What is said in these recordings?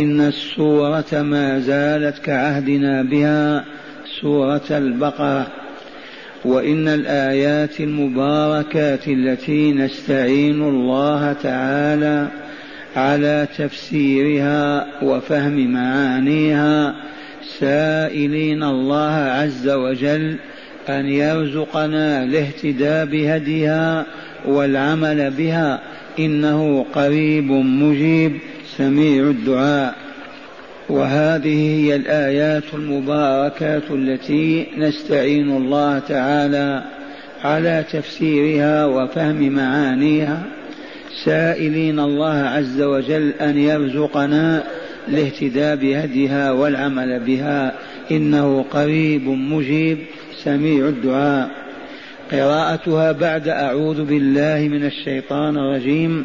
إن السورة ما زالت كعهدنا بها سورة البقرة. وإن الآيات المباركات التي نستعين الله تعالى على تفسيرها وفهم معانيها سائلين الله عز وجل أن يرزقنا الاهتداء بهديها والعمل بها إنه قريب مجيب. سميع الدعاء. وهذه هي الآيات المباركات التي نستعين الله تعالى على تفسيرها وفهم معانيها. سائلين الله عز وجل أن يرزقنا الاهتداء بهديها والعمل بها. إنه قريب مجيب. سميع الدعاء. قراءتها بعد أعوذ بالله من الشيطان الرجيم.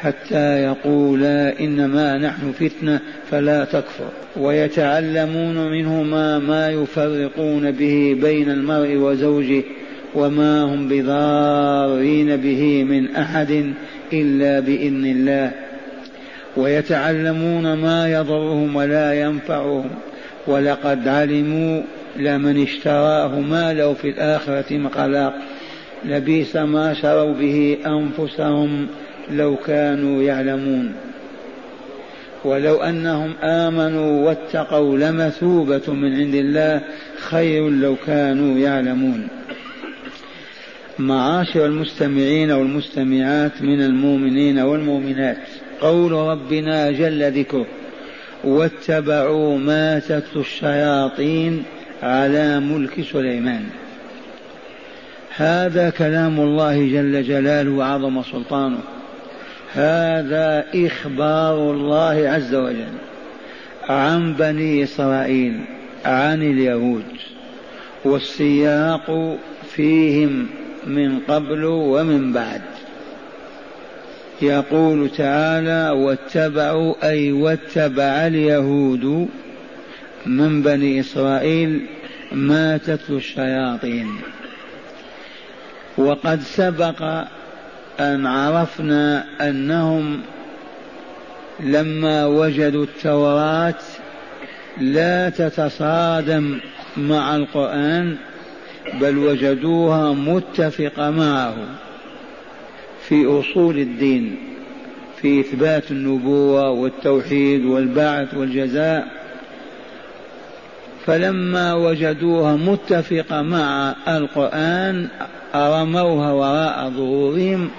حتى يقولا إنما نحن فتنة فلا تكفر. ويتعلمون منهما ما يفرقون به بين المرء وزوجه وما هم بضارين به من أحد إلا بإذن الله. ويتعلمون ما يضرهم ولا ينفعهم. ولقد علموا لمن اشتراه ما له في الآخرة من خلاق لبيس ما شروا به أنفسهم لو كانوا يعلمون. ولو أنهم آمنوا واتقوا لمثوبة من عند الله خير لو كانوا يعلمون. معاشر المستمعين والمستمعات من المؤمنين والمؤمنات قول ربنا جل ذكره واتبعوا ما تتلو الشياطين على ملك سليمان. هذا كلام الله جل جلاله وعظم سلطانه. هذا إخبار الله عز وجل عن بني إسرائيل عن اليهود والسياق فيهم من قبل ومن بعد. يقول تعالى واتبعوا أي واتبع اليهود من بني إسرائيل ما تتلو الشياطين وقد سبق أن عرفنا أنهم لما وجدوا التوراة لا تتصادم مع القرآن بل وجدوها متفقة معه في أصول الدين في إثبات النبوة والتوحيد والبعث والجزاء. فلما وجدوها متفقة مع القرآن رموها وراء ظهورهم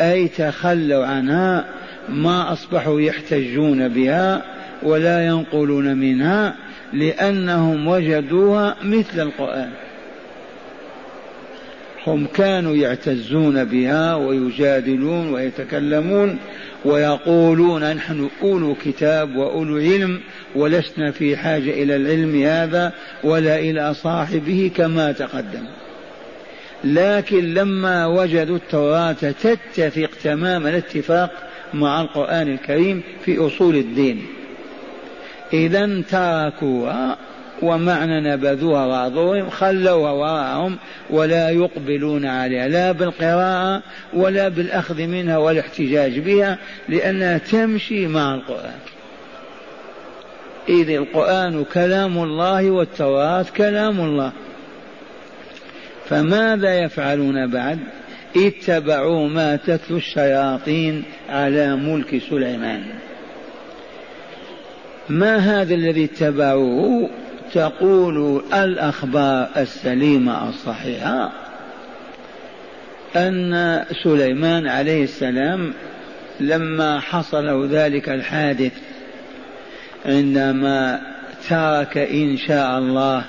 أي تخلوا عنها ما أصبحوا يحتجون بها ولا ينقلون منها لأنهم وجدوها مثل القرآن. هم كانوا يعتزون بها ويجادلون ويتكلمون ويقولون نحن أولو كتاب وأولو علم ولسنا في حاجة إلى العلم هذا ولا إلى صاحبه كما تقدم. لكن لما وجدوا التوراة تتفق تمام الاتفاق مع القرآن الكريم في أصول الدين. إذا تركوها ومعنى نبذوها وراء خلوها وراءهم ولا يقبلون عليها لا بالقراءة ولا بالأخذ منها والاحتجاج بها لأنها تمشي مع القرآن. إذ القرآن كلام الله والتوراة كلام الله. فماذا يفعلون بعد؟ اتبعوا ما تتلو الشياطين على ملك سليمان. ما هذا الذي اتبعوه؟ تقول الأخبار السليمة الصحيحة أن سليمان عليه السلام لما حصل ذلك الحادث عندما ترك إن شاء الله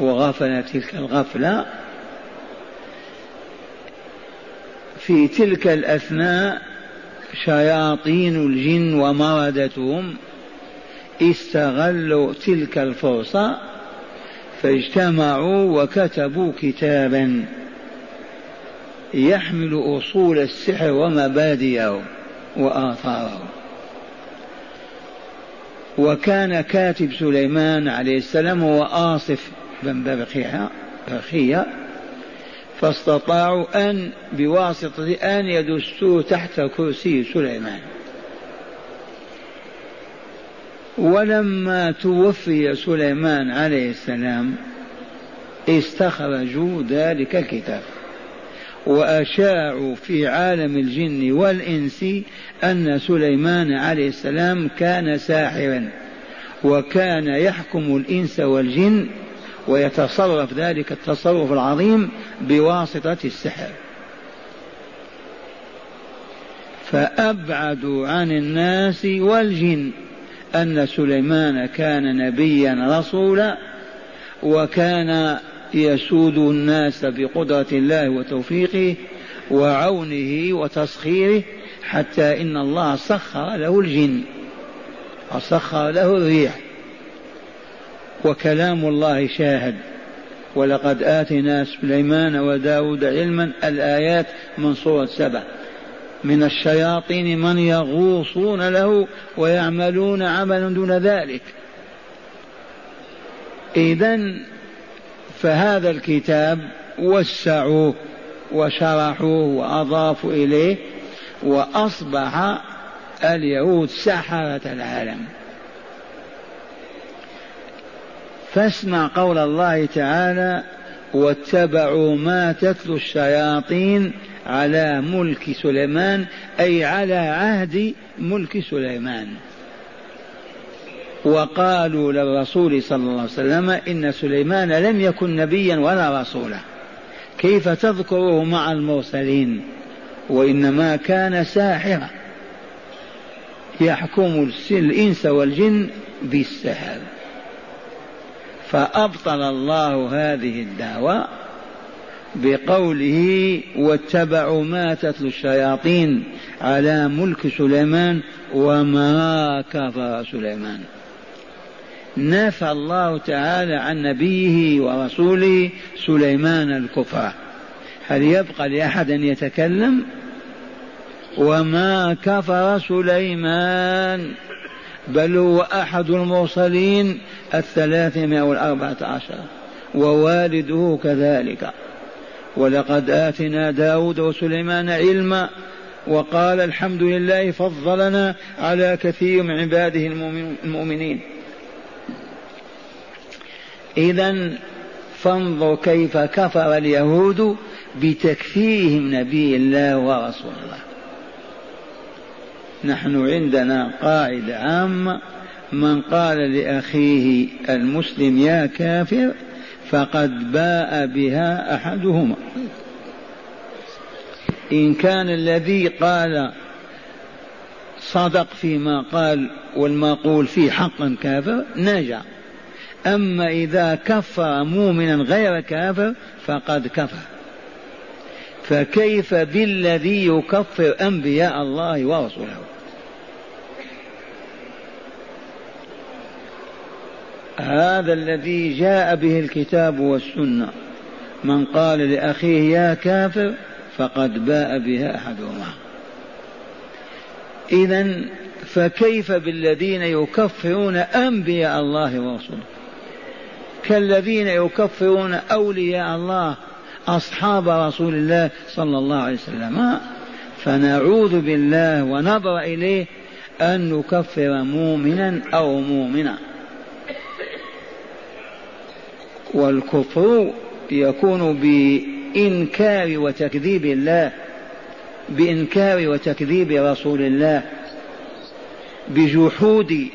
وغفل تلك الغفلة في تلك الأثناء شياطين الجن ومردتهم استغلوا تلك الفرصة فاجتمعوا وكتبوا كتابا يحمل أصول السحر ومبادئه وآثاره. وكان كاتب سليمان عليه السلام هو آصف بن برخية فاستطاعوا أن بواسطة أن يدسوا تحت كرسي سليمان. ولما توفي سليمان عليه السلام استخرجوا ذلك الكتاب. وأشاعوا في عالم الجن والإنس أن سليمان عليه السلام كان ساحرا وكان يحكم الإنس والجن ويتصرف ذلك التصرف العظيم بواسطة السحر. فأبعدوا عن الناس والجن أن سليمان كان نبيا رسولا وكان يسود الناس بقدرة الله وتوفيقه وعونه وتسخيره حتى إن الله سخر له الجن وسخر له الريح. وكلام الله شاهد. ولقد آتنا سليمان وداود علما الآيات من سورة سبع. من الشياطين من يغوصون له ويعملون عملا دون ذلك. إذا فهذا الكتاب وسعوه وشرحوه وأضافوا إليه وأصبح اليهود سحرة العالم. فاسمع قول الله تعالى واتبعوا ما تتلو الشياطين على ملك سليمان أي على عهد ملك سليمان. وقالوا للرسول صلى الله عليه وسلم إن سليمان لم يكن نبيا ولا رسولا. كيف تذكره مع المرسلين؟ وإنما كان ساحرا. يحكم الإنس والجن بالسحر. فأبطل الله هذه الدعوة بقوله واتبعوا ما تتلو الشياطين على ملك سليمان وما كفر سليمان. نفى الله تعالى عن نبيه ورسوله سليمان الكفر. هل يبقى لأحد أن يتكلم؟ وما كفر سليمان. بل هو أحد المرسلين الثلاثمائة والأربعة عشر ووالده كذلك. ولقد آتنا داود وسليمان علما وقال الحمد لله فضلنا على كثير من عباده المؤمنين. إذا فانظر كيف كفر اليهود بتكفيرهم نبي الله ورسول الله نحن عندنا قاعدة عامة من قال لأخيه المسلم يا كافر فقد باء بها أحدهما. إن كان الذي قال صدق فيما قال والمقول فيه حقا كافر نجا. أما إذا كفر مؤمنا غير كافر فقد كفر. فكيف بالذي يكفر أنبياء الله ورسوله؟ هذا الذي جاء به الكتاب والسنة. من قال لأخيه يا كافر فقد باء بها أحدهما. إذا فكيف بالذين يكفرون أنبياء الله ورسوله كالذين يكفرون أولياء الله أصحاب رسول الله صلى الله عليه وسلم. فنعوذ بالله ونبرأ إليه أن نكفر مؤمنا أو مؤمنا والكفر يكون بإنكار وتكذيب الله بإنكار وتكذيب رسول الله بجحود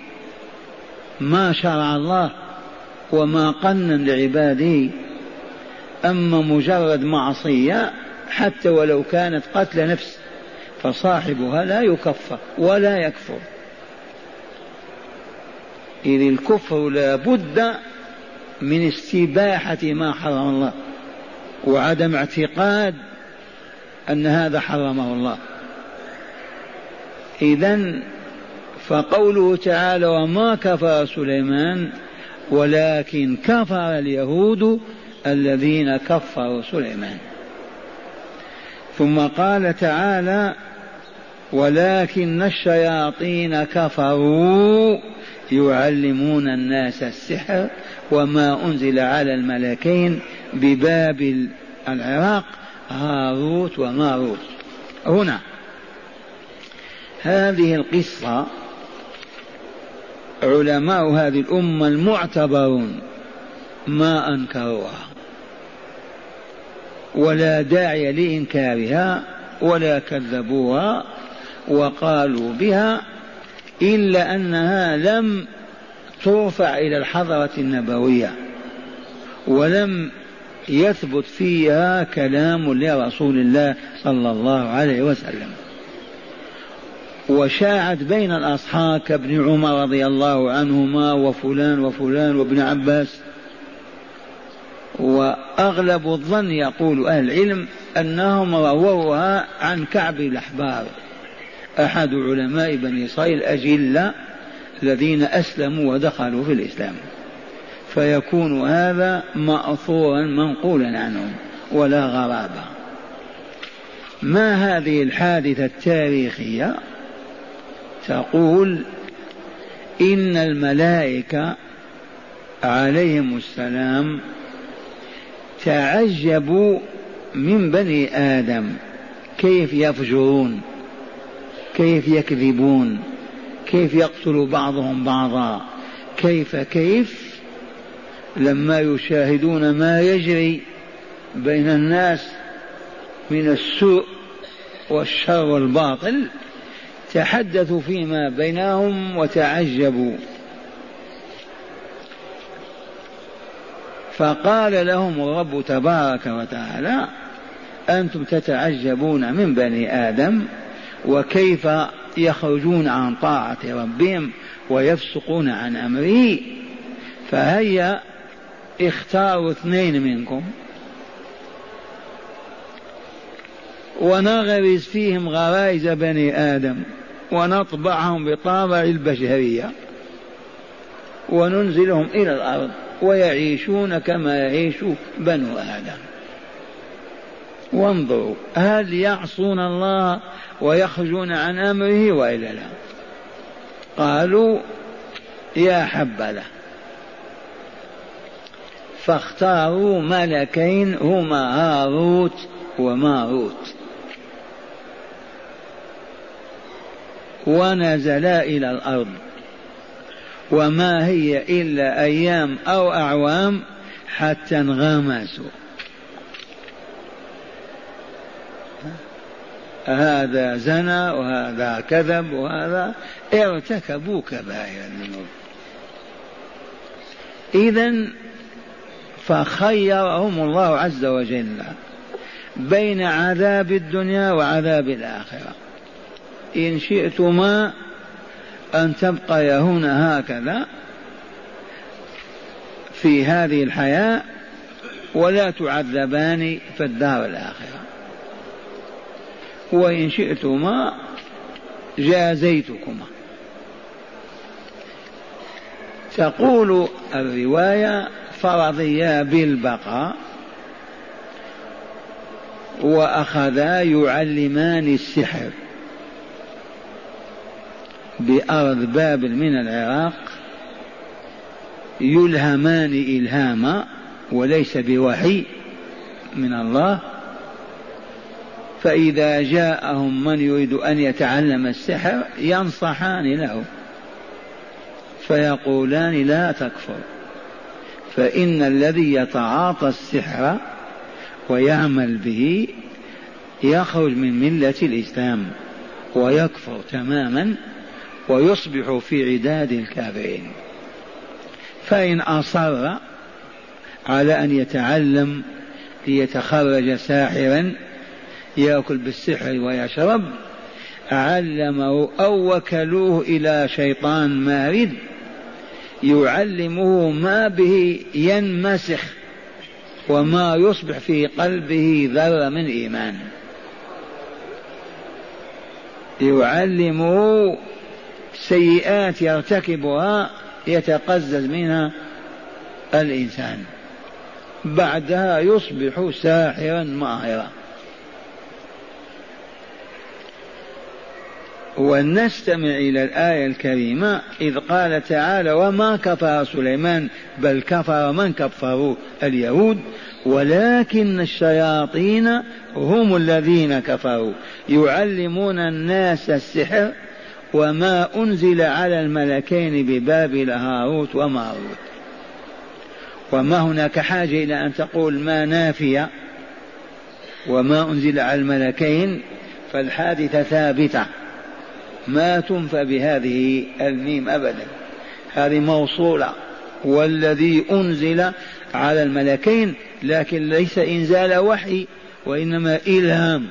ما شرع الله وما قنن لعباده. أما مجرد معصية حتى ولو كانت قتل نفس فصاحبها لا يكفر ولا يكفر. إذ الكفر لا بد من استباحة ما حرم الله وعدم اعتقاد أن هذا حرمه الله. إذا فقوله تعالى وما كفر سليمان ولكن كفر اليهود الذين كفروا سليمان. ثم قال تعالى ولكن الشياطين كفروا. يعلمون الناس السحر وما أنزل على الملكين ببابل العراق هاروت وماروت. هنا. هذه القصة علماء هذه الأمة المعتبرون ما أنكروها. ولا داعي لإنكارها ولا كذبوها وقالوا بها إلا أنها لم ترفع إلى الحضرة النبوية ولم يثبت فيها كلام لرسول الله صلى الله عليه وسلم. وشاعت بين الأصحاب كابن عمر رضي الله عنهما وفلان وفلان وابن عباس. وأغلب الظن يقول أهل العلم أنهم رووها عن كعب الأحبار. أحد علماء بني إسرائيل أجلة الذين أسلموا ودخلوا في الإسلام. فيكون هذا مأثورا منقولا عنهم ولا غرابة. ما هذه الحادثة التاريخية؟ تقول إن الملائكة عليهم السلام تعجبوا من بني آدم. كيف يفجرون؟ كيف يكذبون؟ كيف يقتل بعضهم بعضا؟ كيف كيف؟ لما يشاهدون ما يجري بين الناس من السوء والشر والباطل تحدثوا فيما بينهم وتعجبوا. فقال لهم الرب تبارك وتعالى أنتم تتعجبون من بني آدم؟ وكيف يخرجون عن طاعة ربهم ويفسقون عن أمره. فهيا اختاروا اثنين منكم. ونغرز فيهم غرائز بني آدم ونطبعهم بطابع البشرية وننزلهم إلى الأرض ويعيشون كما يعيش بنو آدم. وانظروا هل يعصون الله ويخرجون عن أمره وإلا لا؟ قالوا يا حبذا. فاختاروا ملكين هما هاروت وماروت. ونزلا إلى الأرض. وما هي إلا أيام أو أعوام حتى انغمسوا. هذا زنى وهذا كذب وهذا ارتكبوا كبائر الذنوب. إذا فخيرهم الله عز وجل بين عذاب الدنيا وعذاب الآخرة. إن شئتما أن تبقيا هنا هكذا في هذه الحياة ولا تعذبان في الدار الآخرة. وإن شئتما جازيتكما. تقول الرواية فرضيا بالبقاء وأخذا يعلمان السحر بأرض بابل من العراق يلهمان إلهاما وليس بوحي من الله فإذا جاءهم من يريد أن يتعلم السحر ينصحان له. فيقولان لا تكفر. فإن الذي يتعاطى السحر ويعمل به يخرج من ملة الإسلام ويكفر تماما ويصبح في عداد الكافرين. فإن أصر على أن يتعلم ليتخرج ساحرا يأكل بالسحر ويشرب علمه أو وكلوه إلى شيطان مارد يعلمه ما به ينمسخ وما يصبح في قلبه ذرة من إيمان. يعلمه سيئات يرتكبها يتقزز منها الإنسان. بعدها يصبح ساحرا ماهرا. ولنستمع إلى الآية الكريمة إذ قال تعالى وما كفر سليمان بل كفر من كفروا اليهود ولكن الشياطين هم الذين كفروا. يعلمون الناس السحر وما أنزل على الملكين ببابل هاروت وماروت. وما هناك حاجة إلى أن تقول ما نافية وما أنزل على الملكين فالحادثة ثابتة. ما تنفى بهذه الميم أبدا. هذه موصولة والذي أنزل على الملكين لكن ليس إنزال وحي وإنما إلهام.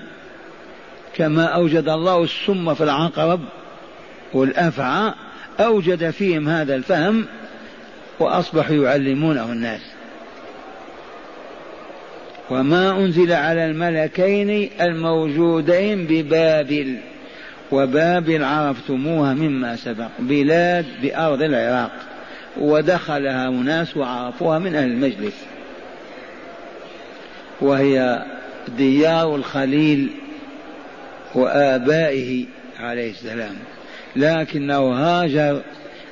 كما أوجد الله السم في العقرب والأفعى أوجد فيهم هذا الفهم وأصبحوا يعلمونه الناس. وما أنزل على الملكين الموجودين ببابل. وبابل عرفتموها مما سبق بلاد بأرض العراق ودخلها أناس وعرفوها من أهل المجلس. وهي ديار الخليل وآبائه عليه السلام لكنه هاجر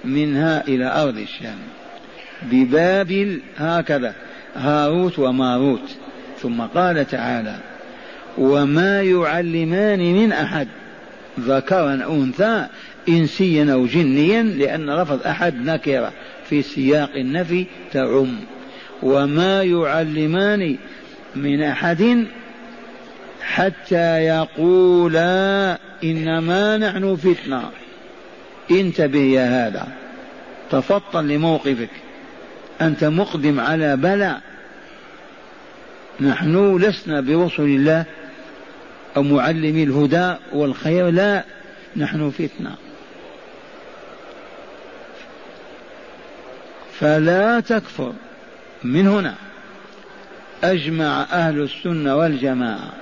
منها إلى أرض الشام. ببابل هكذا هاروت وماروت. ثم قال تعالى وما يعلمان من أحد ذكرا أنثى إنسيا أو جنيا لأن لفظ أحد نكرة في سياق النفي تعم. وما يعلمان من أحد حتى يقولا إنما نحن فتنة. انتبه يا هذا. تفطن لموقفك. أنت مقدم على بلاء نحن لسنا برسل الله أو معلمي الهدى والخير لا نحن فتنة. فلا تكفر. من هنا أجمع أهل السنة والجماعة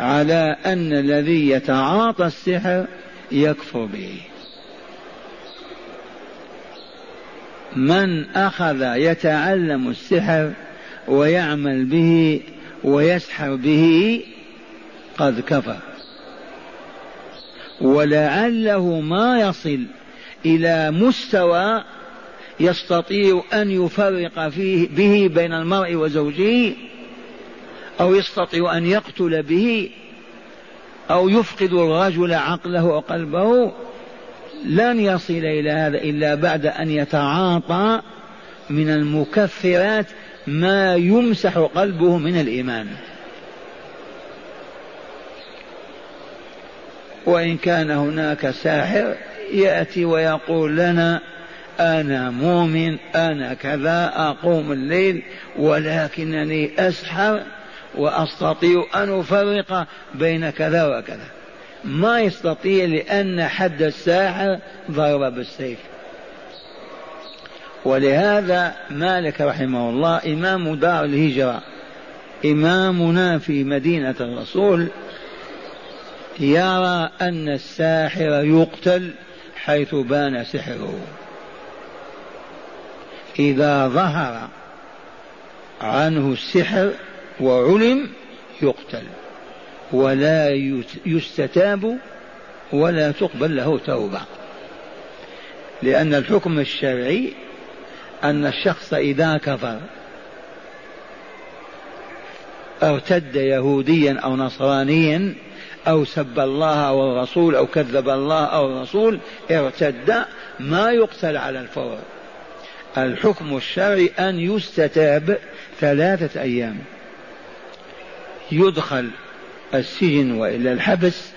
على أن الذي يتعاطى السحر يكفر به. من أخذ يتعلم السحر ويعمل به ويسحر به قد كفر ولعله ما يصل إلى مستوى يستطيع أن يفرق فيه به بين المرء وزوجه أو يستطيع أن يقتل به أو يفقد الرجل عقله وقلبه. لن يصل إلى هذا إلا بعد أن يتعاطى من المكفرات ما يمسح قلبه من الإيمان. وإن كان هناك ساحر يأتي ويقول لنا أنا مؤمن أنا كذا أقوم الليل ولكنني أسحر وأستطيع أن أفرق بين كذا وكذا. ما يستطيع لأن حد الساحر ضرب بالسيف. ولهذا مالك رحمه الله إمام دار الهجرة إمامنا في مدينة الرسول يرى أن الساحر يقتل حيث بان سحره. إذا ظهر عنه السحر وعلم يقتل ولا يستتاب ولا تقبل له توبة. لأن الحكم الشرعي أن الشخص إذا كفر أرتد يهوديا أو نصرانيا أو سب الله أو الرسول أو كذب الله أو الرسول ارتد ما يقتل على الفور. الحكم الشرعي أن يستتاب ثلاثة أيام. يدخل السجن وإلا الحبس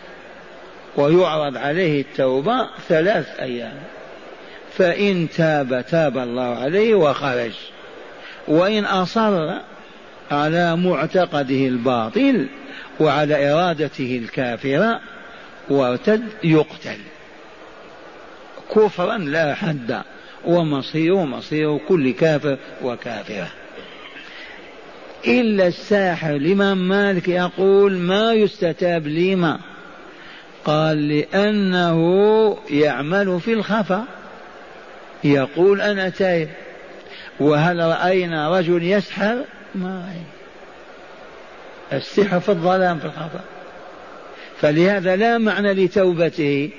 ويعرض عليه التوبة ثلاث أيام. فإن تاب تاب الله عليه وخرج. وإن أصر على معتقده الباطل وعلى إرادته الكافرة وارتد يقتل. كفرا لا حد ومصيره مصير كل كافر وكافرة. إلا الساحر الإمام مالك يقول ما يستتاب لما؟ قال لأنه يعمل في الخفا. يقول أنا تائب وهل رأينا رجل يسحر ما رأينا السحر في الظلام في الخفاء فلهذا لا معنى لتوبته.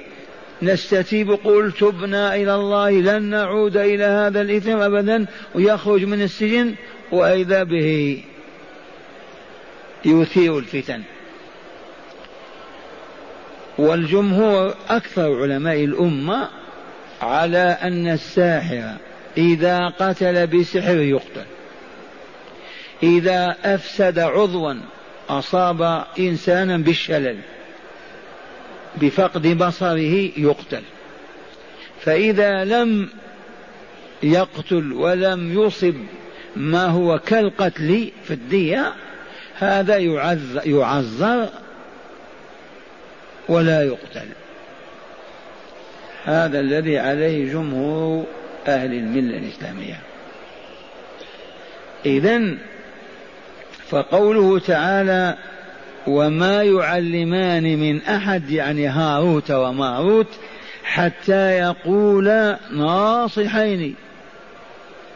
نستتيب قل تبنا إلى الله لن نعود إلى هذا الإثم أبدا ويخرج من السجن وإذا به. يثير الفتن. والجمهور أكثر علماء الأمة على أن الساحر إذا قتل بسحر يقتل. إذا أفسد عضوا أصاب إنسانا بالشلل بفقد بصره يقتل. فإذا لم يقتل ولم يصب ما هو كالقتل في الدية هذا يعذر ولا يقتل. هذا الذي عليه جمهور أهل الملة الإسلامية. إذا فقوله تعالى وما يعلمان من أحد يعني هاروت وماروت حتى يقولا ناصحين.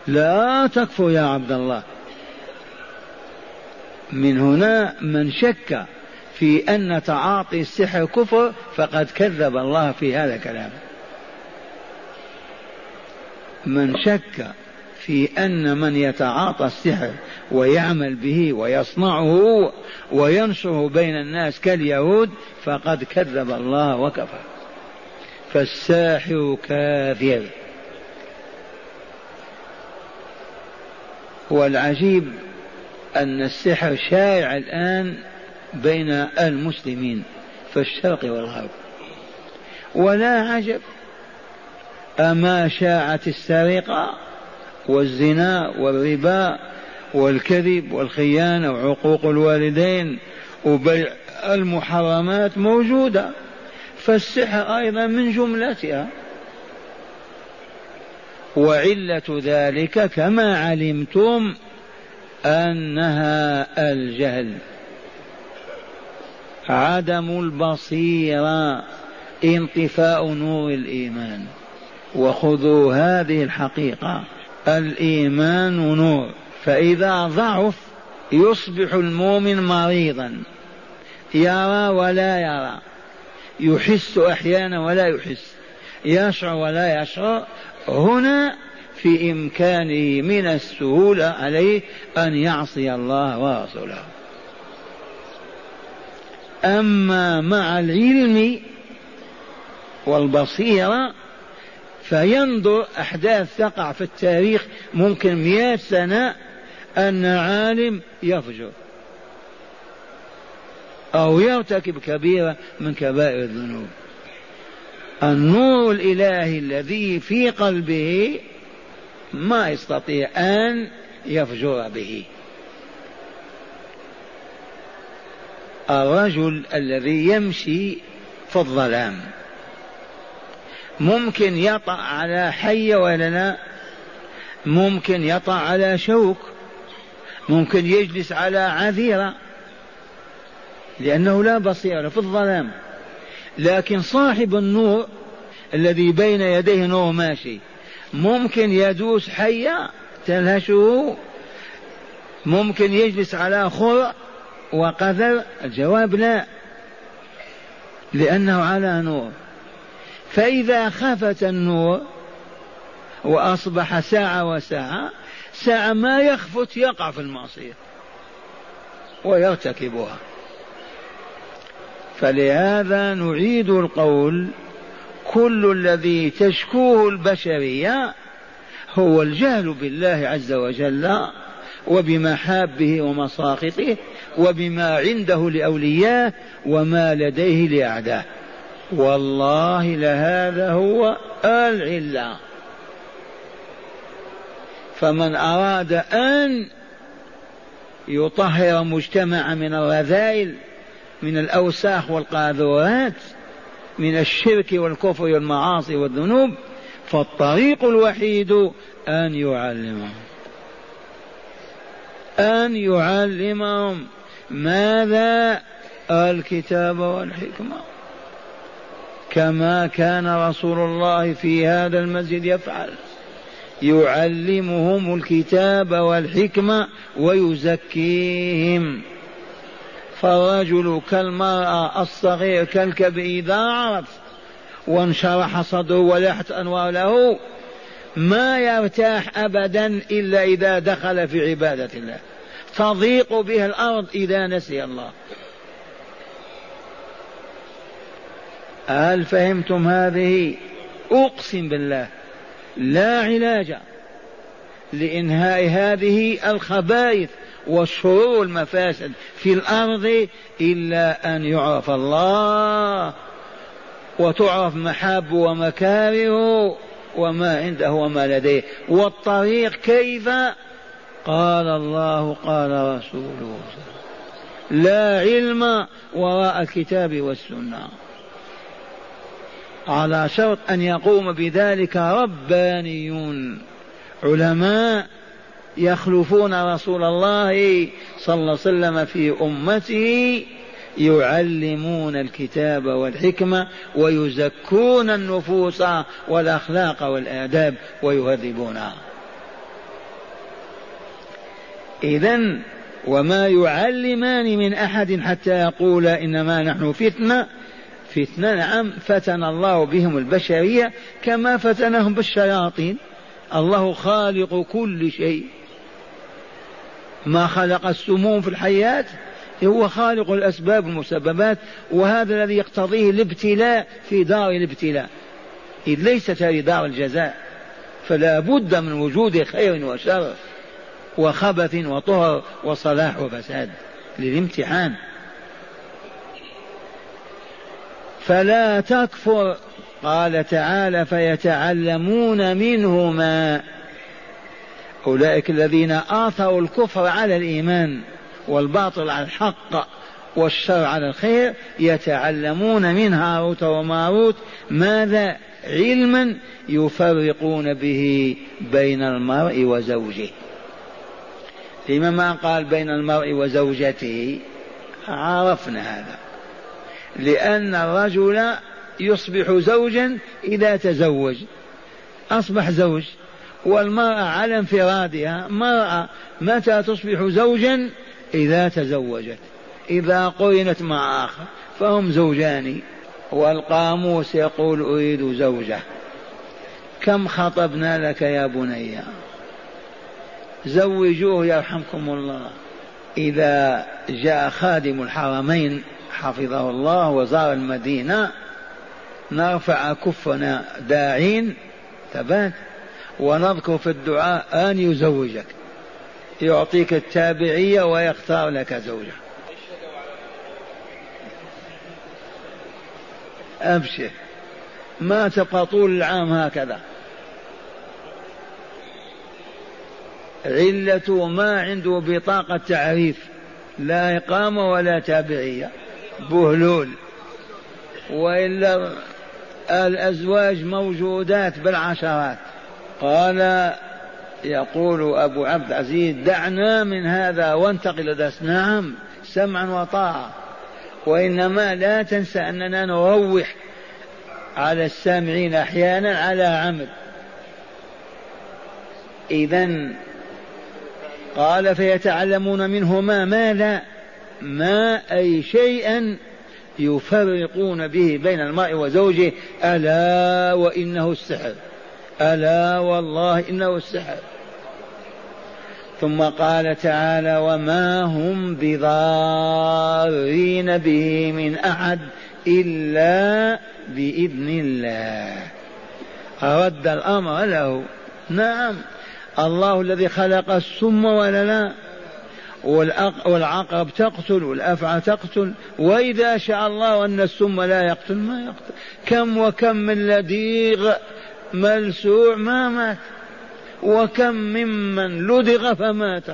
لا تكفر يا عبد الله. من هنا من شك في أن تعاطي السحر كفر فقد كذب الله في هذا الكلام. من شك في أن من يتعاطى السحر ويعمل به ويصنعه وينشره بين الناس كاليهود فقد كذب الله وكفر. فالساحر كافر. والعجيب أن السحر شائع الآن بين المسلمين في الشرق والغرب. ولا عجب أما شاعت السرقة والزنا والربا والكذب والخيانة وعقوق الوالدين وبيع المحرمات موجودة فالسحر أيضا من جملتها. وعلة ذلك كما علمتم أنها الجهل. عدم البصيرة انطفاء نور الإيمان. وخذوا هذه الحقيقة. الإيمان نور. فإذا ضعف يصبح المؤمن مريضا. يرى ولا يرى. يحس أحيانا ولا يحس. يشعر ولا يشعر. هنا في إمكانه من السهولة عليه أن يعصي الله ورسوله. أما مع العلم والبصيرة فينظر أحداث تقع في التاريخ ممكن مئة سنة أن عالم يفجر أو يرتكب كبيرة من كبائر الذنوب. النور الإلهي الذي في قلبه ما يستطيع أن يفجر به. الرجل الذي يمشي في الظلام. ممكن يطأ على حية ولا لا ممكن يطأ على شوك ممكن يجلس على عذيرة لأنه لا بصيرة في الظلام. لكن صاحب النور الذي بين يديه نور ماشي ممكن يدوس حية تلهشه ممكن يجلس على خرع وقذر الجواب لا لأنه على نور. فإذا خفت النور وأصبح ساعة وساعة ساعة ما يخفت يقع في المعصية ويرتكبها. فلهذا نعيد القول كل الذي تشكوه البشرية هو الجهل بالله عز وجل وبمحابه ومساقطه وبما عنده لأولياء وما لديه لأعداه والله لهذا هو العلة فمن أراد أن يطهر مجتمع من الرذائل من الأوساخ والقاذورات من الشرك والكفر والمعاصي والذنوب فالطريق الوحيد أن يعلمهم. أن يعلمهم ماذا؟ الكتاب والحكمة. كما كان رسول الله في هذا المسجد يفعل. يعلمهم الكتاب والحكمة ويزكيهم. فالرجل كالمرأة الصغير كالكبير إذا عرف وانشرح صدره ولاحت أنوار له ما يرتاح أبدا إلا إذا دخل في عبادة الله. تضيق به الأرض إذا نسي الله. هل فهمتم هذه؟ أقسم بالله لا علاج لإنهاء هذه الخبائث والشرور والمفاسد في الأرض إلا أن يعرف الله وتعرف محاب ومكاره وما عنده وما لديه. والطريق كيف؟ قال الله قال رسوله. لا علم وراء الكتاب والسنة. على شرط أن يقوم بذلك ربانيون. علماء يخلفون رسول الله صلى الله عليه وسلم في أمته يعلمون الكتاب والحكمة ويزكون النفوس والأخلاق والآداب ويهذبونها اذا وما يعلمان من أحد حتى يقول إنما نحن فتنة فتنه نعم فتن الله بهم البشرية كما فتنهم بالشياطين. الله خالق كل شيء. ما خلق السموم في الحياة هو خالق الأسباب والمسببات وهذا الذي يقتضيه الابتلاء في دار الابتلاء. إذ ليست هذه دار الجزاء فلا بد من وجود خير وشر وخبث وطهر وصلاح وفساد للامتحان. فلا تكفر. قال تعالى فيتعلمون منهما. أولئك الذين آثروا الكفر على الإيمان والباطل على الحق والشر على الخير يتعلمون من هاروت وماروت ماذا علما يفرقون به بين المرء وزوجه. لما ما قال بين المرء وزوجته؟ عرفنا هذا. لأن الرجل يصبح زوجا إذا تزوج. أصبح زوج والمرأة على انفرادها مرأة متى تصبح زوجا؟ إذا تزوجت. إذا قرنت مع آخر فهم زوجان. والقاموس يقول أريد زوجة. كم خطبنا لك يا بني؟ زوجوه يرحمكم الله. إذا جاء خادم الحرمين حفظه الله وزار المدينة نرفع كفنا داعين ثبات ونذكر في الدعاء أن يزوجك. يعطيك التابعية ويختار لك زوجة. أبشر ما تبقى طول العام هكذا. علته ما عنده بطاقة تعريف لا إقامة ولا تابعية. بهلول. وإلا الأزواج موجودات بالعشرات. قال يقول أبو عبد العزيز دعنا من هذا وانتقل إلى نعم سمعا وطاعة. وإنما لا تنسى أننا نروح على السامعين أحيانا على عمد. إذا قال فيتعلمون منهما ماذا؟ ما أي شيئا يفرقون به بين المرء وزوجه ألا وإنه السحر. ألا والله إنه السحر. ثم قال تعالى وما هم بضارين به من أحد إلا بإذن الله. رد الأمر له؟ نعم. الله الذي خلق السم ولا لا والعقرب تقتل والأفعى تقتل وإذا شاء الله أن السم لا يقتل ما يقتل. كم وكم من لديغ ملسوع ما مات وكم ممن لدغ فمات.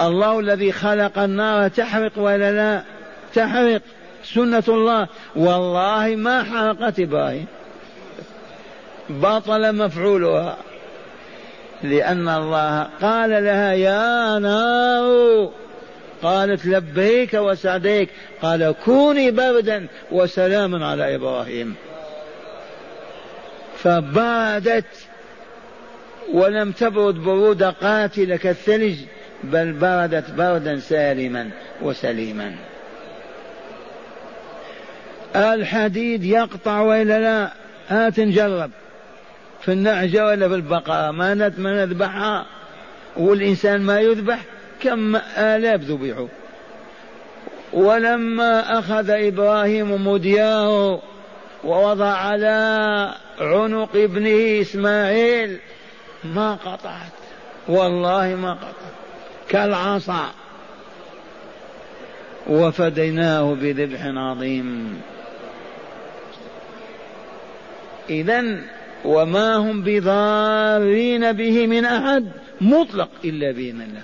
الله الذي خلق النار تحرق ولا لا؟ تحرق. سنة الله. والله ما حرقت إبراهيم. بطل مفعولها. لأن الله قال لها يا نار قالت لبيك وسعديك قال كوني بردا وسلاما على إبراهيم. فبادت ولم تبرد برودة قاتلة كالثلج بل بردت بردا سالما وسليما. الحديد يقطع وإلا لا؟ هات نجرب. في النعجة ولا في البقرة ما ما نذبحها والإنسان ما يذبح كم آلاف ذبحوا ولما أخذ إبراهيم مدياه ووضع على عنق ابنه إسماعيل ما قطعت. والله ما قطعت. كالعصا. وفديناه بذبح عظيم. إذا وما هم بضارين به من أحد مطلق إلا بإذن الله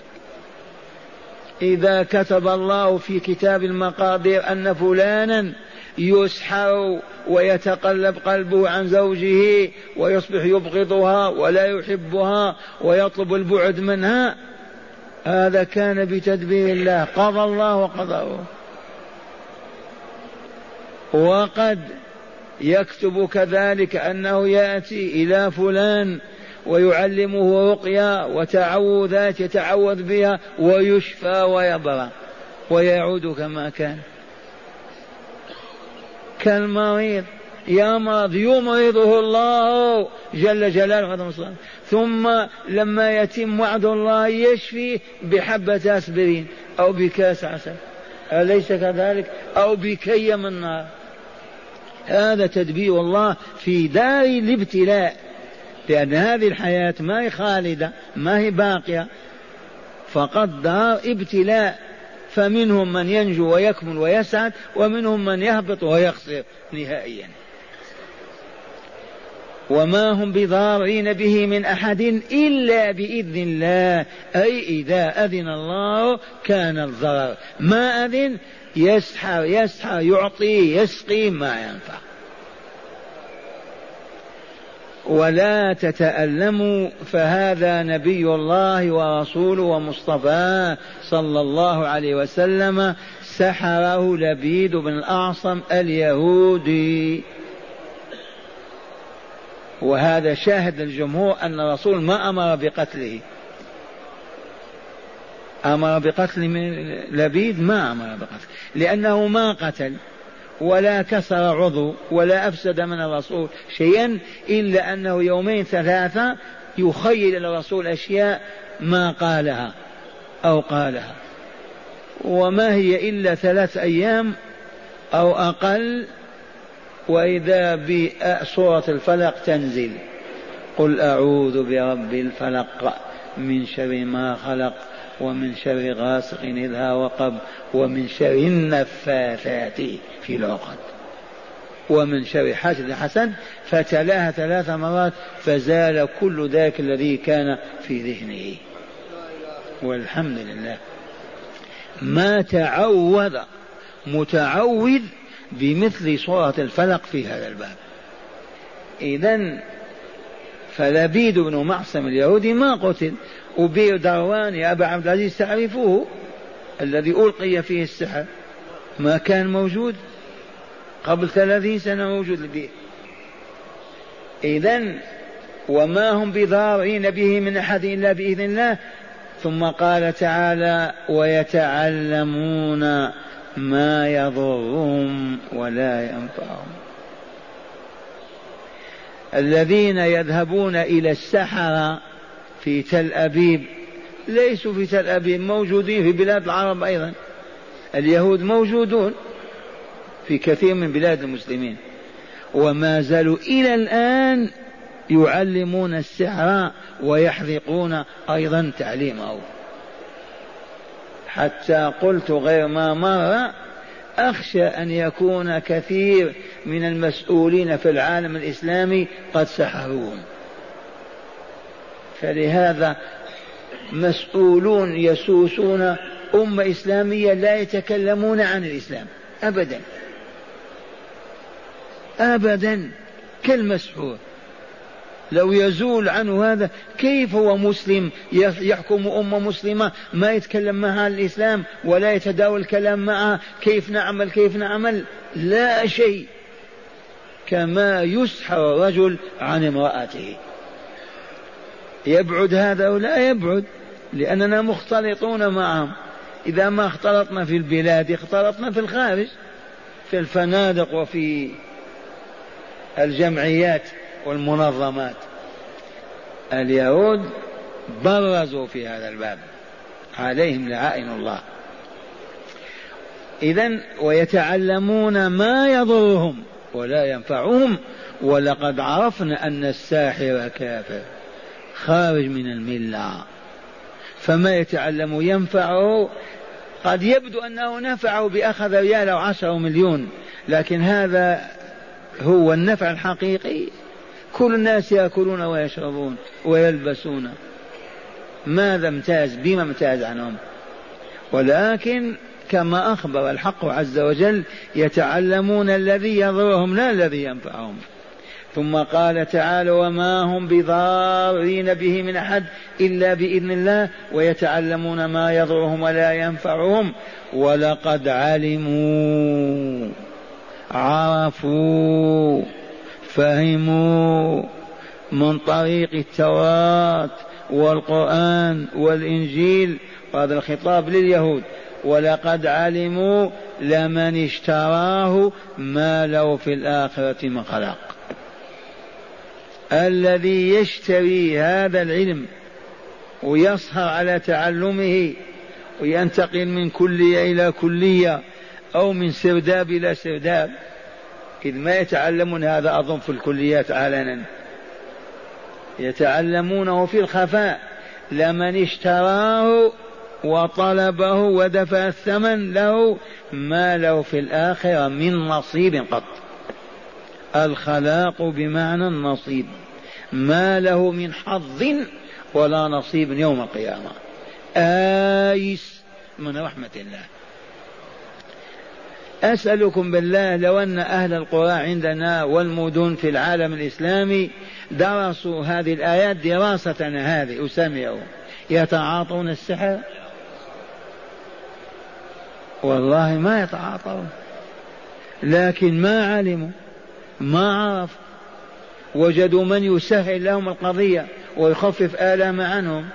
إذا كتب الله في كتاب المقادير أن فلانا يسحر ويتقلب قلبه عن زوجه ويصبح يبغضها ولا يحبها ويطلب البعد منها هذا كان بتدبير الله. قضى الله وقدره وقد يكتب كذلك أنه يأتي إلى فلان ويعلمه رقيا وتعوذات يتعوذ بها ويشفى ويبرى ويعود كما كان. كالمريض يمرض يمرضه الله جل جلاله ثم لما يتم وعد الله يشفي بحبة أسبرين أو بكاس عسل. أليس كذلك؟ أو بكي من نار. هذا تدبير الله في دار الابتلاء لأن هذه الحياة ما هي خالدة ما هي باقية. فقط دار ابتلاء فمنهم من ينجو ويكمل ويسعد ومنهم من يهبط ويخسر نهائيا. وما هم بضارين به من أحد إلا بإذن الله أي إذا أذن الله كان الضرر. ما أذن؟ يسحر يسحر يعطي يسقي ما ينفع. ولا تتألموا فهذا نبي الله ورسوله ومصطفاه صلى الله عليه وسلم سحره لبيد بن الأعصم اليهودي. وهذا شاهد الجمهور أن الرسول ما أمر بقتله. أمر بقتل لبيد؟ ما أمر بقتله لأنه ما قتل ولا كسر عضو ولا أفسد من الرسول شيئا إلا أنه يومين ثلاثة يخيل الرسول أشياء ما قالها أو قالها. وما هي إلا ثلاث أيام أو أقل وإذا بسورة الفلق تنزل. قل أعوذ برب الفلق من شر ما خلق ومن شر غاسق إذا وقب ومن شر النفاثات في العقد. ومن شر حسد فتلاها ثلاث مرات فزال كل ذاك الذي كان في ذهنه. والحمد لله. ما تعوذ متعوذ بمثل سورة الفلق في هذا الباب. إذا فلبيد بن معصم اليهودي ما قتل وبير دروان يا أبا عبد العزيز تعرفوه؟ الذي ألقي فيه السحر ما كان موجود قبل ثلاثين سنة موجود البير إذا وما هم بضارين به من أحد إلا بإذن الله. ثم قال تعالى ويتعلمون ما يضرهم ولا ينفعهم. الذين يذهبون إلى السحرة في تل أبيب. ليسوا في تل أبيب موجودين في بلاد العرب أيضا. اليهود موجودون في كثير من بلاد المسلمين. وما زالوا إلى الآن يعلمون السحر ويحرقون أيضا تعليمه حتى قلت غير ما مر أخشى أن يكون كثير من المسؤولين في العالم الإسلامي قد سحروهم. فلهذا مسؤولون يسوسون أمة إسلامية لا يتكلمون عن الإسلام. أبدا. أبدا. كالمسحور. لو يزول عنه هذا كيف هو مسلم؟ يحكم أمة مسلمة ما يتكلم معها عن الإسلام ولا يتداول الكلام معها؟ كيف نعمل؟ كيف نعمل؟ لا شيء. كما يسحر الرجل عن امرأته. يبعد هذا ولا يبعد لأننا مختلطون معهم. إذا ما اختلطنا في البلاد اختلطنا في الخارج في الفنادق وفي الجمعيات والمنظمات. اليهود برزوا في هذا الباب عليهم لعائن الله. إذا ويتعلمون ما يضرهم ولا ينفعهم ولقد عرفنا أن الساحر كافر. خارج من الملة. فما يتعلم ينفعه قد يبدو أنه نفعه بأخذ ريال أو عشرة مليون لكن هذا هو النفع الحقيقي. كل الناس يأكلون ويشربون ويلبسون. ماذا امتاز؟ بما امتاز عنهم. ولكن كما أخبر الحق عز وجل يتعلمون الذي يضرهم لا الذي ينفعهم. ثم قال تعالى وما هم بضارين به من أحد إلا بإذن الله ويتعلمون ما يضرهم ولا ينفعهم. ولقد علموا عرفوا فهموا من طريق التوراة والقرآن والإنجيل. وهذا الخطاب لليهود. ولقد علموا لمن اشتراه ما له في الآخرة من خلاق. الذي يشتري هذا العلم ويسهر على تعلمه وينتقل من كلية إلى كلية أو من سرداب إلى سرداب إذ ما يتعلمون هذا أظن في الكليات علنا يتعلمونه في الخفاء لمن اشتراه وطلبه ودفع الثمن له ما له في الآخرة من نصيب قط. الخلاق بمعنى النصيب. ما له من حظ ولا نصيب يوم القيامة. آيس من رحمة الله. أسألكم بالله لو أن أهل القرى عندنا والمدن في العالم الإسلامي درسوا هذه الآيات دراسة هذه. أسمعوا يتعاطون السحر؟ والله ما يتعاطون. لكن ما علموا. ما عرفوا وجدوا من يسهل لهم القضية ويخفف آلام عنهم.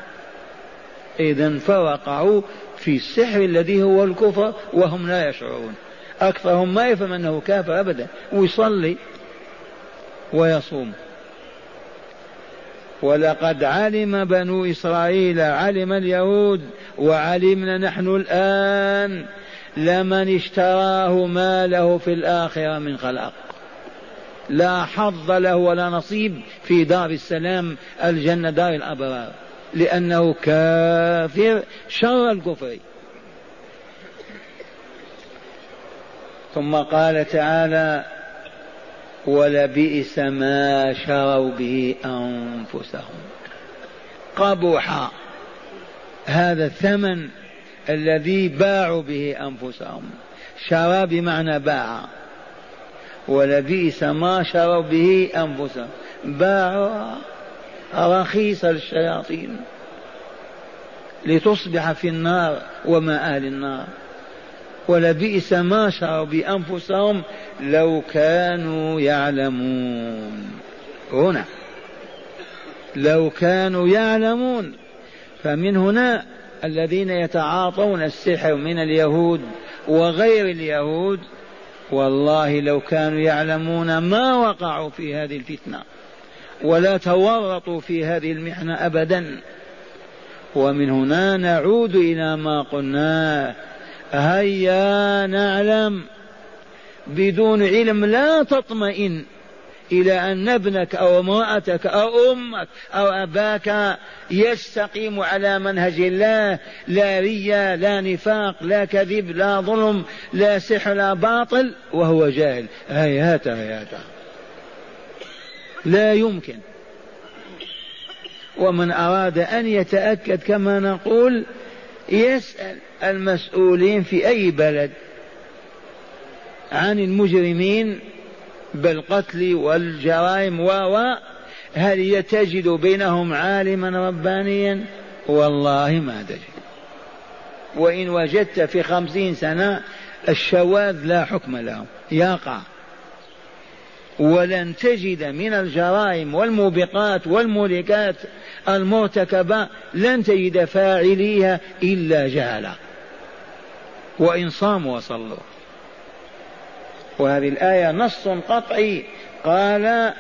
إذا فوقعوا في السحر الذي هو الكفر وهم لا يشعرون. أكثرهم ما يفهم أنه كافر أبدا. ويصلي ويصوم. ولقد علم بنو إسرائيل علم اليهود وعلمنا نحن الآن لمن اشتراه ما له في الآخرة من خلاق. لا حظ له ولا نصيب في دار السلام الجنة دار الأبرار. لأنه كافر شر الكفر. ثم قال تعالى ولبئس ما شروا به أنفسهم. قبح هذا الثمن الذي باعوا به أنفسهم. شرى بمعنى باع. ولبئس ما شروا به أنفسهم. باعوا رخيص للشياطين لتصبح في النار وما أهل النار. ولبئس ما شروا بأنفسهم لو كانوا يعلمون. هنا. لو كانوا يعلمون. فمن هنا الذين يتعاطون السحر من اليهود وغير اليهود والله لو كانوا يعلمون ما وقعوا في هذه الفتنة ولا تورطوا في هذه المحنة ابدا. ومن هنا نعود إلى ما قلناه هيا نعلم بدون علم لا تطمئن. إلى أن ابنك أو امرأتك أو أمك أو أباك يستقيم على منهج الله. لا ريا لا نفاق لا كذب لا ظلم لا سحر لا باطل وهو جاهل. هيهات هيهات. لا يمكن. ومن أراد أن يتأكد كما نقول يسأل المسؤولين في أي بلد عن المجرمين بالقتل والجرائم و هل تجد بينهم عالما ربانيا؟ والله ما تجد وإن وجدت في خمسين سنة الشواذ لا حكم لهم يقع. ولن تجد من الجرائم والموبقات والمهلكات المرتكبة لن تجد فاعليها إلا جهلا. وإن صاموا وصلوا. وهذه الآية نص قطعي. قال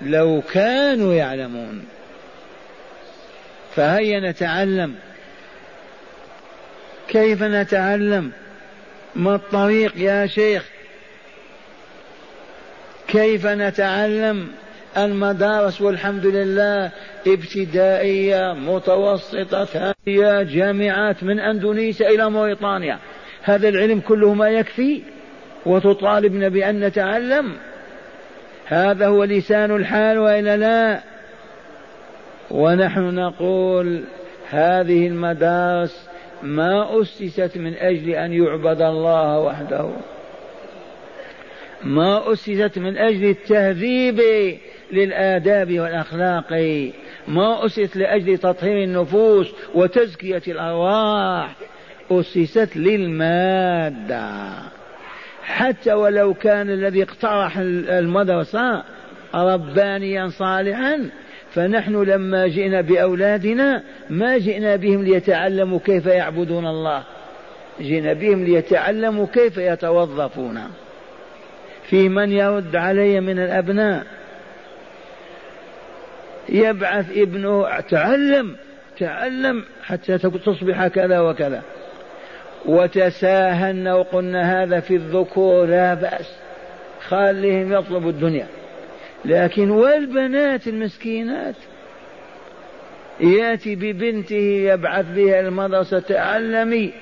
لو كانوا يعلمون. فهيا نتعلم. كيف نتعلم؟ ما الطريق يا شيخ؟ كيف نتعلم؟ المدارس والحمد لله ابتدائية متوسطة ثانية جامعات من أندونيسيا إلى موريطانيا هذا العلم كله ما يكفي؟ وتطالبنا بأن نتعلم. هذا هو لسان الحال وإلا لا؟ ونحن نقول هذه المدارس ما أسست من أجل أن يعبد الله وحده. ما أسست من أجل التهذيب للآداب والأخلاق. ما أسست لأجل تطهير النفوس وتزكية الأرواح. أسست للمادة. حتى ولو كان الذي اقترح المدرسة ربانيا صالحا فنحن لما جئنا بأولادنا ما جئنا بهم ليتعلموا كيف يعبدون الله. جئنا بهم ليتعلموا كيف يتوظفون. في من يرد علي من الأبناء؟ يبعث ابنه تعلم تعلم حتى تصبح كذا وكذا. وتساهلنا وقلنا هذا في الذكور لا بأس. خليهم يطلبوا الدنيا. لكن والبنات المسكينات يأتي ببنته يبعث بها المدرسة تعلمي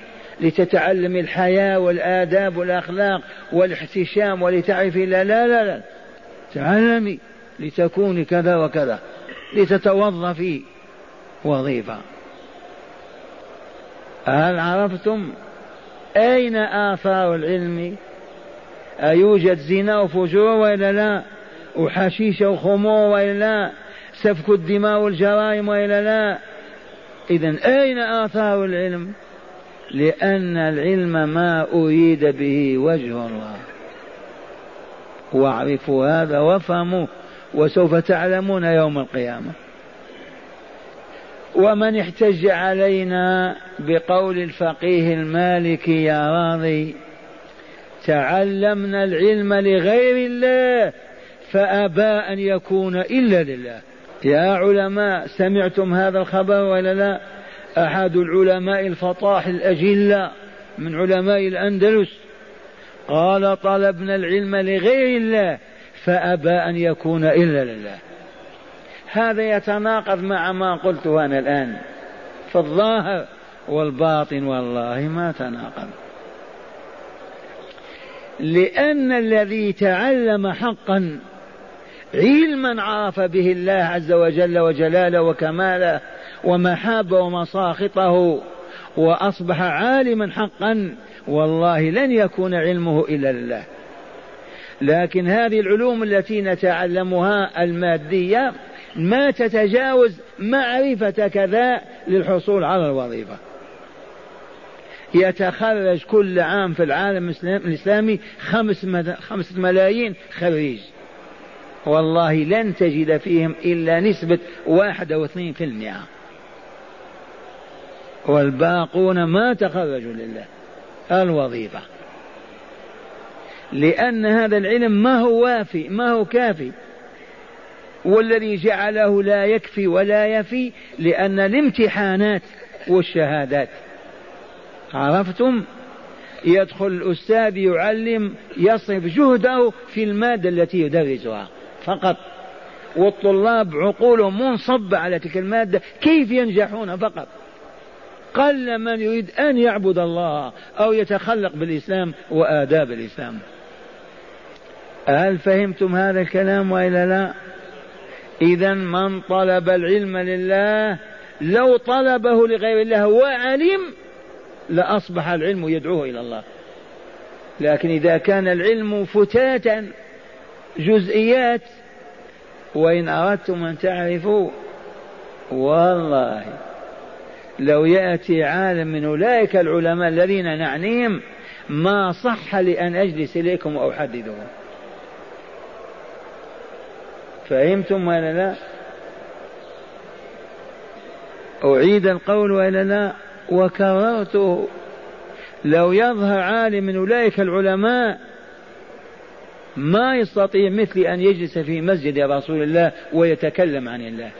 لتتعلمي الحياة والآداب والأخلاق والاحتشام ولتعرفي لا لا لا, لا. تعلمي لتكوني كذا وكذا لتتوظفي وظيفة. هل عرفتم؟ أين آثار العلم؟ أيوجد زنا وفجور وإلا لا؟ وحشيش وخمور وإلا لا؟ سفك الدماء والجرائم وإلا لا؟ إذا أين آثار العلم؟ لأن العلم ما أريد به وجه الله. واعرفوا هذا وافهموا وسوف تعلمون يوم القيامة. ومن احتج علينا بقول الفقيه المالكي يا راضي تعلمنا العلم لغير الله فأبى أن يكون إلا لله. يا علماء سمعتم هذا الخبر ولا لا؟ أحد العلماء الفطاح الأجلة من علماء الأندلس قال طلبنا العلم لغير الله فأبى أن يكون إلا لله. هذا يتناقض مع ما قلته أنا الآن. فالظاهر والباطن والله ما تناقض. لأن الذي تعلم حقا علما عرف به الله عز وجل وجلاله وكماله ومحابه ومساخطه وأصبح عالما حقا والله لن يكون علمه إلا لله. لكن هذه العلوم التي نتعلمها المادية ما تتجاوز معرفة كذا للحصول على الوظيفة. يتخرج كل عام في العالم الإسلامي خمس خمسة ملايين خريج. والله لن تجد فيهم إلا نسبة واحد أو اثنين في المئة. والباقون ما تخرجوا لله الوظيفة. لأن هذا العلم ما هو وافي ما هو كافي. والذي جعله لا يكفي ولا يفي لأن الامتحانات والشهادات. عرفتم؟ يدخل الأستاذ يعلم يصرف جهده في المادة التي يدرسها فقط. والطلاب عقولهم منصبة على تلك المادة كيف ينجحون فقط؟ قل من يريد أن يعبد الله أو يتخلق بالإسلام وآداب الإسلام. هل فهمتم هذا الكلام وإلا لا؟ إذا من طلب العلم لله لو طلبه لغير الله وعلم لأصبح العلم يدعوه إلى الله. لكن إذا كان العلم فتاتا جزئيات وإن أردتم أن تعرفوا والله لو يأتي عالم من أولئك العلماء الذين نعنيهم ما صح لأن أجلس إليكم وأحددهم. فهمتم ولا لا؟ أعيد القول ولا لا؟ وكررته لو يظهر عالم من أولئك العلماء ما يستطيع مثلي أن يجلس في مسجد رسول الله ويتكلم عن الله.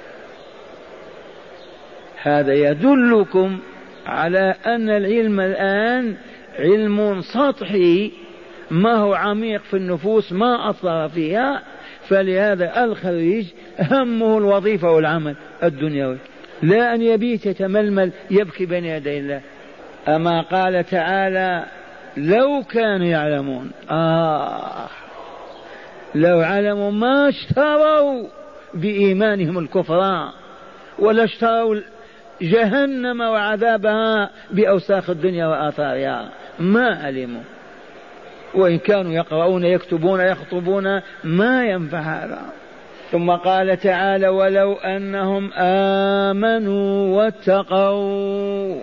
هذا يدلكم على أن العلم الآن علم سطحي ما هو عميق في النفوس ما أثر فيها. فلهذا الخريج همه الوظيفة والعمل الدنيوي. لا أن يبيت يتململ يبكي بين يدي الله. أما قال تعالى لو كانوا يعلمون. آه. لو علموا ما اشتروا بإيمانهم الكفر ولا اشتروا جهنم وعذابها بأوساخ الدنيا وآثارها. ما علموا. وإن كانوا يقرؤون يكتبون يخطبون ما ينفع هذا. ثم قال تعالى ولو أنهم آمنوا واتقوا.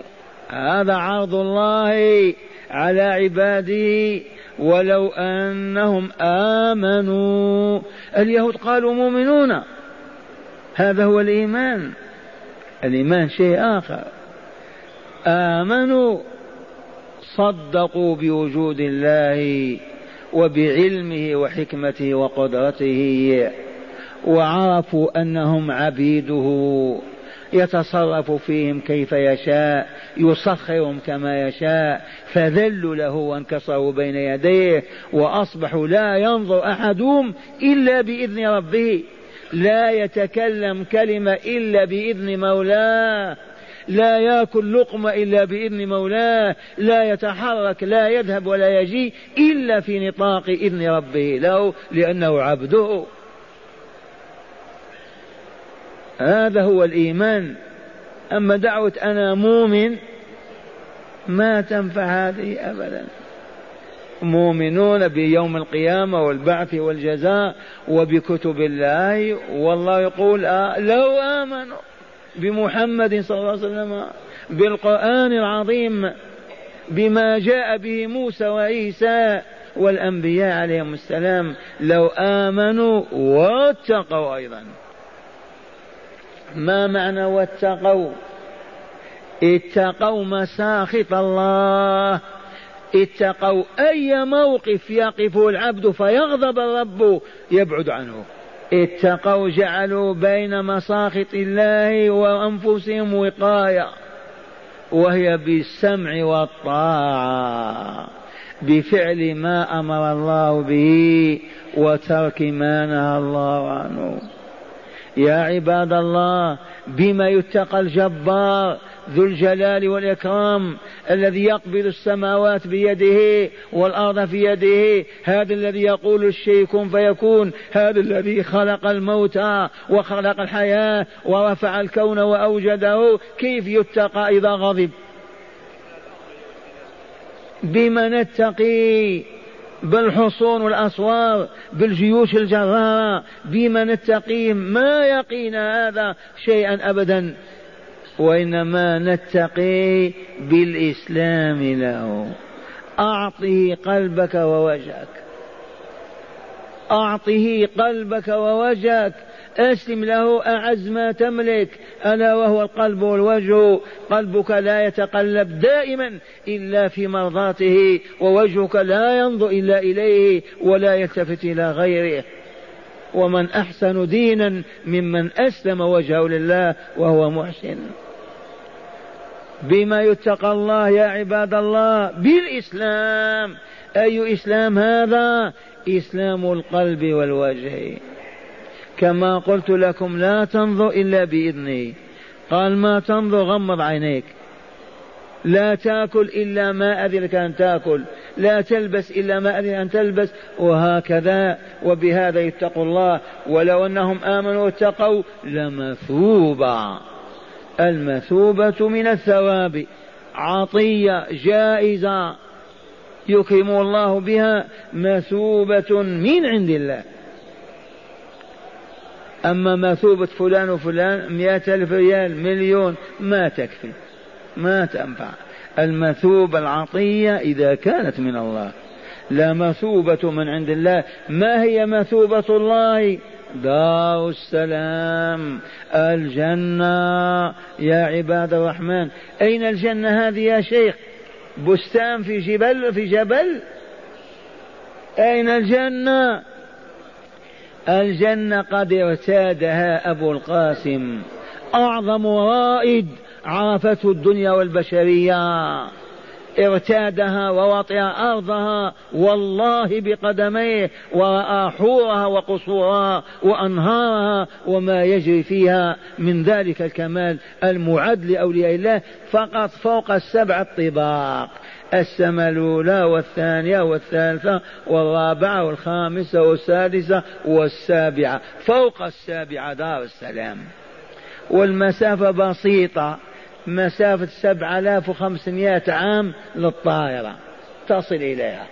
هذا عرض الله على عباده. ولو أنهم آمنوا. اليهود قالوا مؤمنون. هذا هو الإيمان. الإيمان شيء آخر. آمنوا. صدقوا بوجود الله وبعلمه وحكمته وقدرته وعرفوا أنهم عبيده يتصرف فيهم كيف يشاء يسخرهم كما يشاء فذلوا له وانكسروا بين يديه وأصبحوا لا ينظر أحدهم إلا بإذن ربه لا يتكلم كلمة إلا بإذن مولاه. لا ياكل لقمة إلا بإذن مولاه لا يتحرك لا يذهب ولا يجي إلا في نطاق إذن ربه له لأنه عبده. هذا هو الإيمان. أما دعوة أنا مؤمن ما تنفع هذه ابدا. مؤمنون بيوم القيامة والبعث والجزاء وبكتب الله والله يقول آه لو آمنوا. بمحمد صلى الله عليه وسلم بالقرآن العظيم بما جاء به موسى وعيسى والأنبياء عليهم السلام. لو آمنوا واتقوا أيضا. ما معنى واتقوا؟ اتقوا مساخط الله. اتقوا أي موقف يقف العبد فيغضب الرب يبعد عنه. اتقوا جعلوا بين مساخط الله وأنفسهم وقاية وهي بالسمع والطاعة بفعل ما أمر الله به وترك ما نهى الله عنه. يا عباد الله بما يتقى الجبار ذو الجلال والإكرام الذي يقبض السماوات بيده والأرض في يده هذا الذي يقول الشيء كن فيكون هذا الذي خلق الموتى وخلق الحياة ورفع الكون وأوجده كيف يتقى إذا غضب؟ بما نتقي. بالحصون والأسوار بالجيوش الجرارة بما نتقيهم ما يقينا هذا شيئا أبدا وإنما نتقي بالإسلام له. أعطه قلبك ووجهك. أعطه قلبك ووجهك. أسلم له أعز ما تملك ألا وهو القلب والوجه قلبك لا يتقلب دائما إلا في مرضاته ووجهك لا ينظر إلا إليه ولا يلتفت إلى غيره. ومن أحسن دينا ممن أسلم وجهه لله وهو محسن. بما يتقى الله يا عباد الله بالإسلام. أي إسلام هذا؟ إسلام القلب والوجه. كما قلت لكم لا تنظر إلا بإذنه قال ما تنظر غمض عينيك. لا تأكل إلا ما أذنك أن تأكل. لا تلبس إلا ما أذن أن تلبس. وهكذا وبهذا يتقوا الله. ولو أنهم آمنوا واتقوا لمثوبة. المثوبة من الثواب. عطية جائزة. يكرم الله بها. مثوبة من عند الله. أما مثوبة فلان وفلان مئة ألف ريال مليون ما تكفي. ما تنفع. المثوبة العطية إذا كانت من الله. لا مثوبة من عند الله. ما هي مثوبة الله؟ دار السلام. الجنة. يا عباد الرحمن أين الجنة هذه يا شيخ؟ بستان في جبل في جبل؟ أين الجنة؟ الجنة قد ارتادها أبو القاسم. أعظم رائد عرفته الدنيا والبشرية. ارتادها ووطئ أرضها والله بقدميه ورأى حورها وقصورها وأنهارها وما يجري فيها من ذلك الكمال المعد لأولياء الله فقط فوق السبع الطباق. السماء الأولى والثانية والثالثة والرابعة والخامسة والسادسة والسابعة. فوق السابعة دار السلام. والمسافة بسيطة. مسافة سبعة آلاف وخمسمائة عام للطائرة. تصل إليها.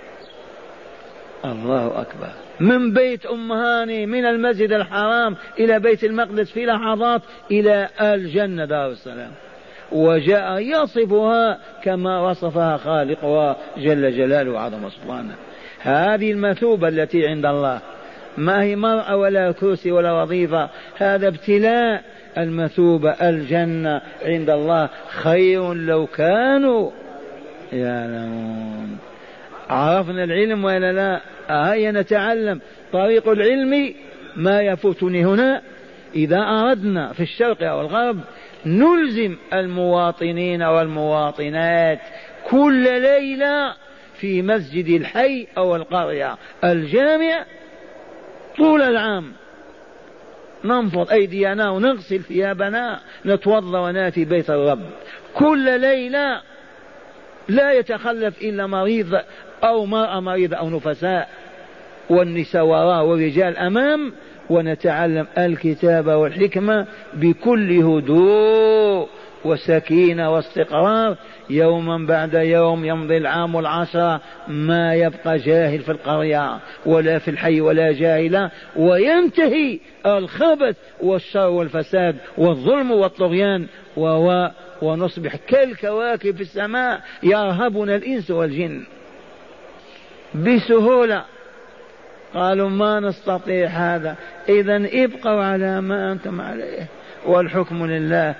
الله أكبر. من بيت أم هاني من المسجد الحرام إلى بيت المقدس في لحظات إلى الجنة دار السلام. وجاء يصفها كما وصفها خالقها جل جلاله وعظم سبحانه. هذه المثوبة التي عند الله. ما هي مرأة ولا كرسي ولا وظيفة هذا ابتلاء المثوبة الجنة عند الله. خير لو كانوا يعلمون. عرفنا العلم ولا لا؟ هيا نتعلم. طريق العلم ما يفوتني هنا؟ إذا أردنا في الشرق أو الغرب نلزم المواطنين والمواطنات كل ليلة في مسجد الحي أو القرية الجامع طول العام. ننفض أيدينا ونغسل ثيابنا نتوضأ ونأتي بيت الرب. كل ليلة لا يتخلف إلا مريض أو مرأة مريضة أو نفساء. والنساء وراء والرجال أمام ونتعلم الكتاب والحكمة بكل هدوء وسكينة واستقرار. يوما بعد يوم يمضي العام العشرة ما يبقى جاهل في القرية ولا في الحي ولا جاهلة وينتهي الخبث والشر والفساد والظلم والطغيان. ونصبح كالكواكب في السماء يرهبنا الإنس والجن. بسهولة قالوا ما نستطيع هذا. إذا ابقوا على ما أنتم عليه. والحكم لله.